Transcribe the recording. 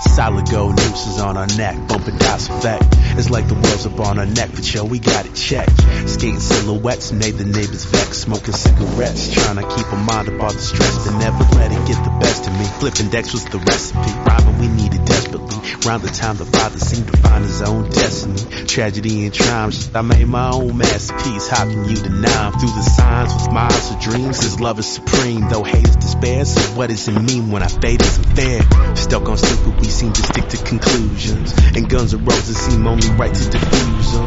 Solid gold nooses on our neck, bumping dice effect. It's like the world's up on our neck, but yo, we got it checked. Skating silhouettes made the neighbors vex, smoking cigarettes, trying to keep a mind all the stress, but never let it get the best of me. Flipping decks was the recipe, desperately. Round the time the father seemed to find his own destiny. Tragedy and triumph, I made my own masterpiece. How can you deny? I'm through the signs with miles of dreams. His love is supreme, though hate is despair. So what does it mean when I fade isn't fair? Stuck on stupid, we seem to stick to conclusions. And guns and roses seem only right to diffuse them.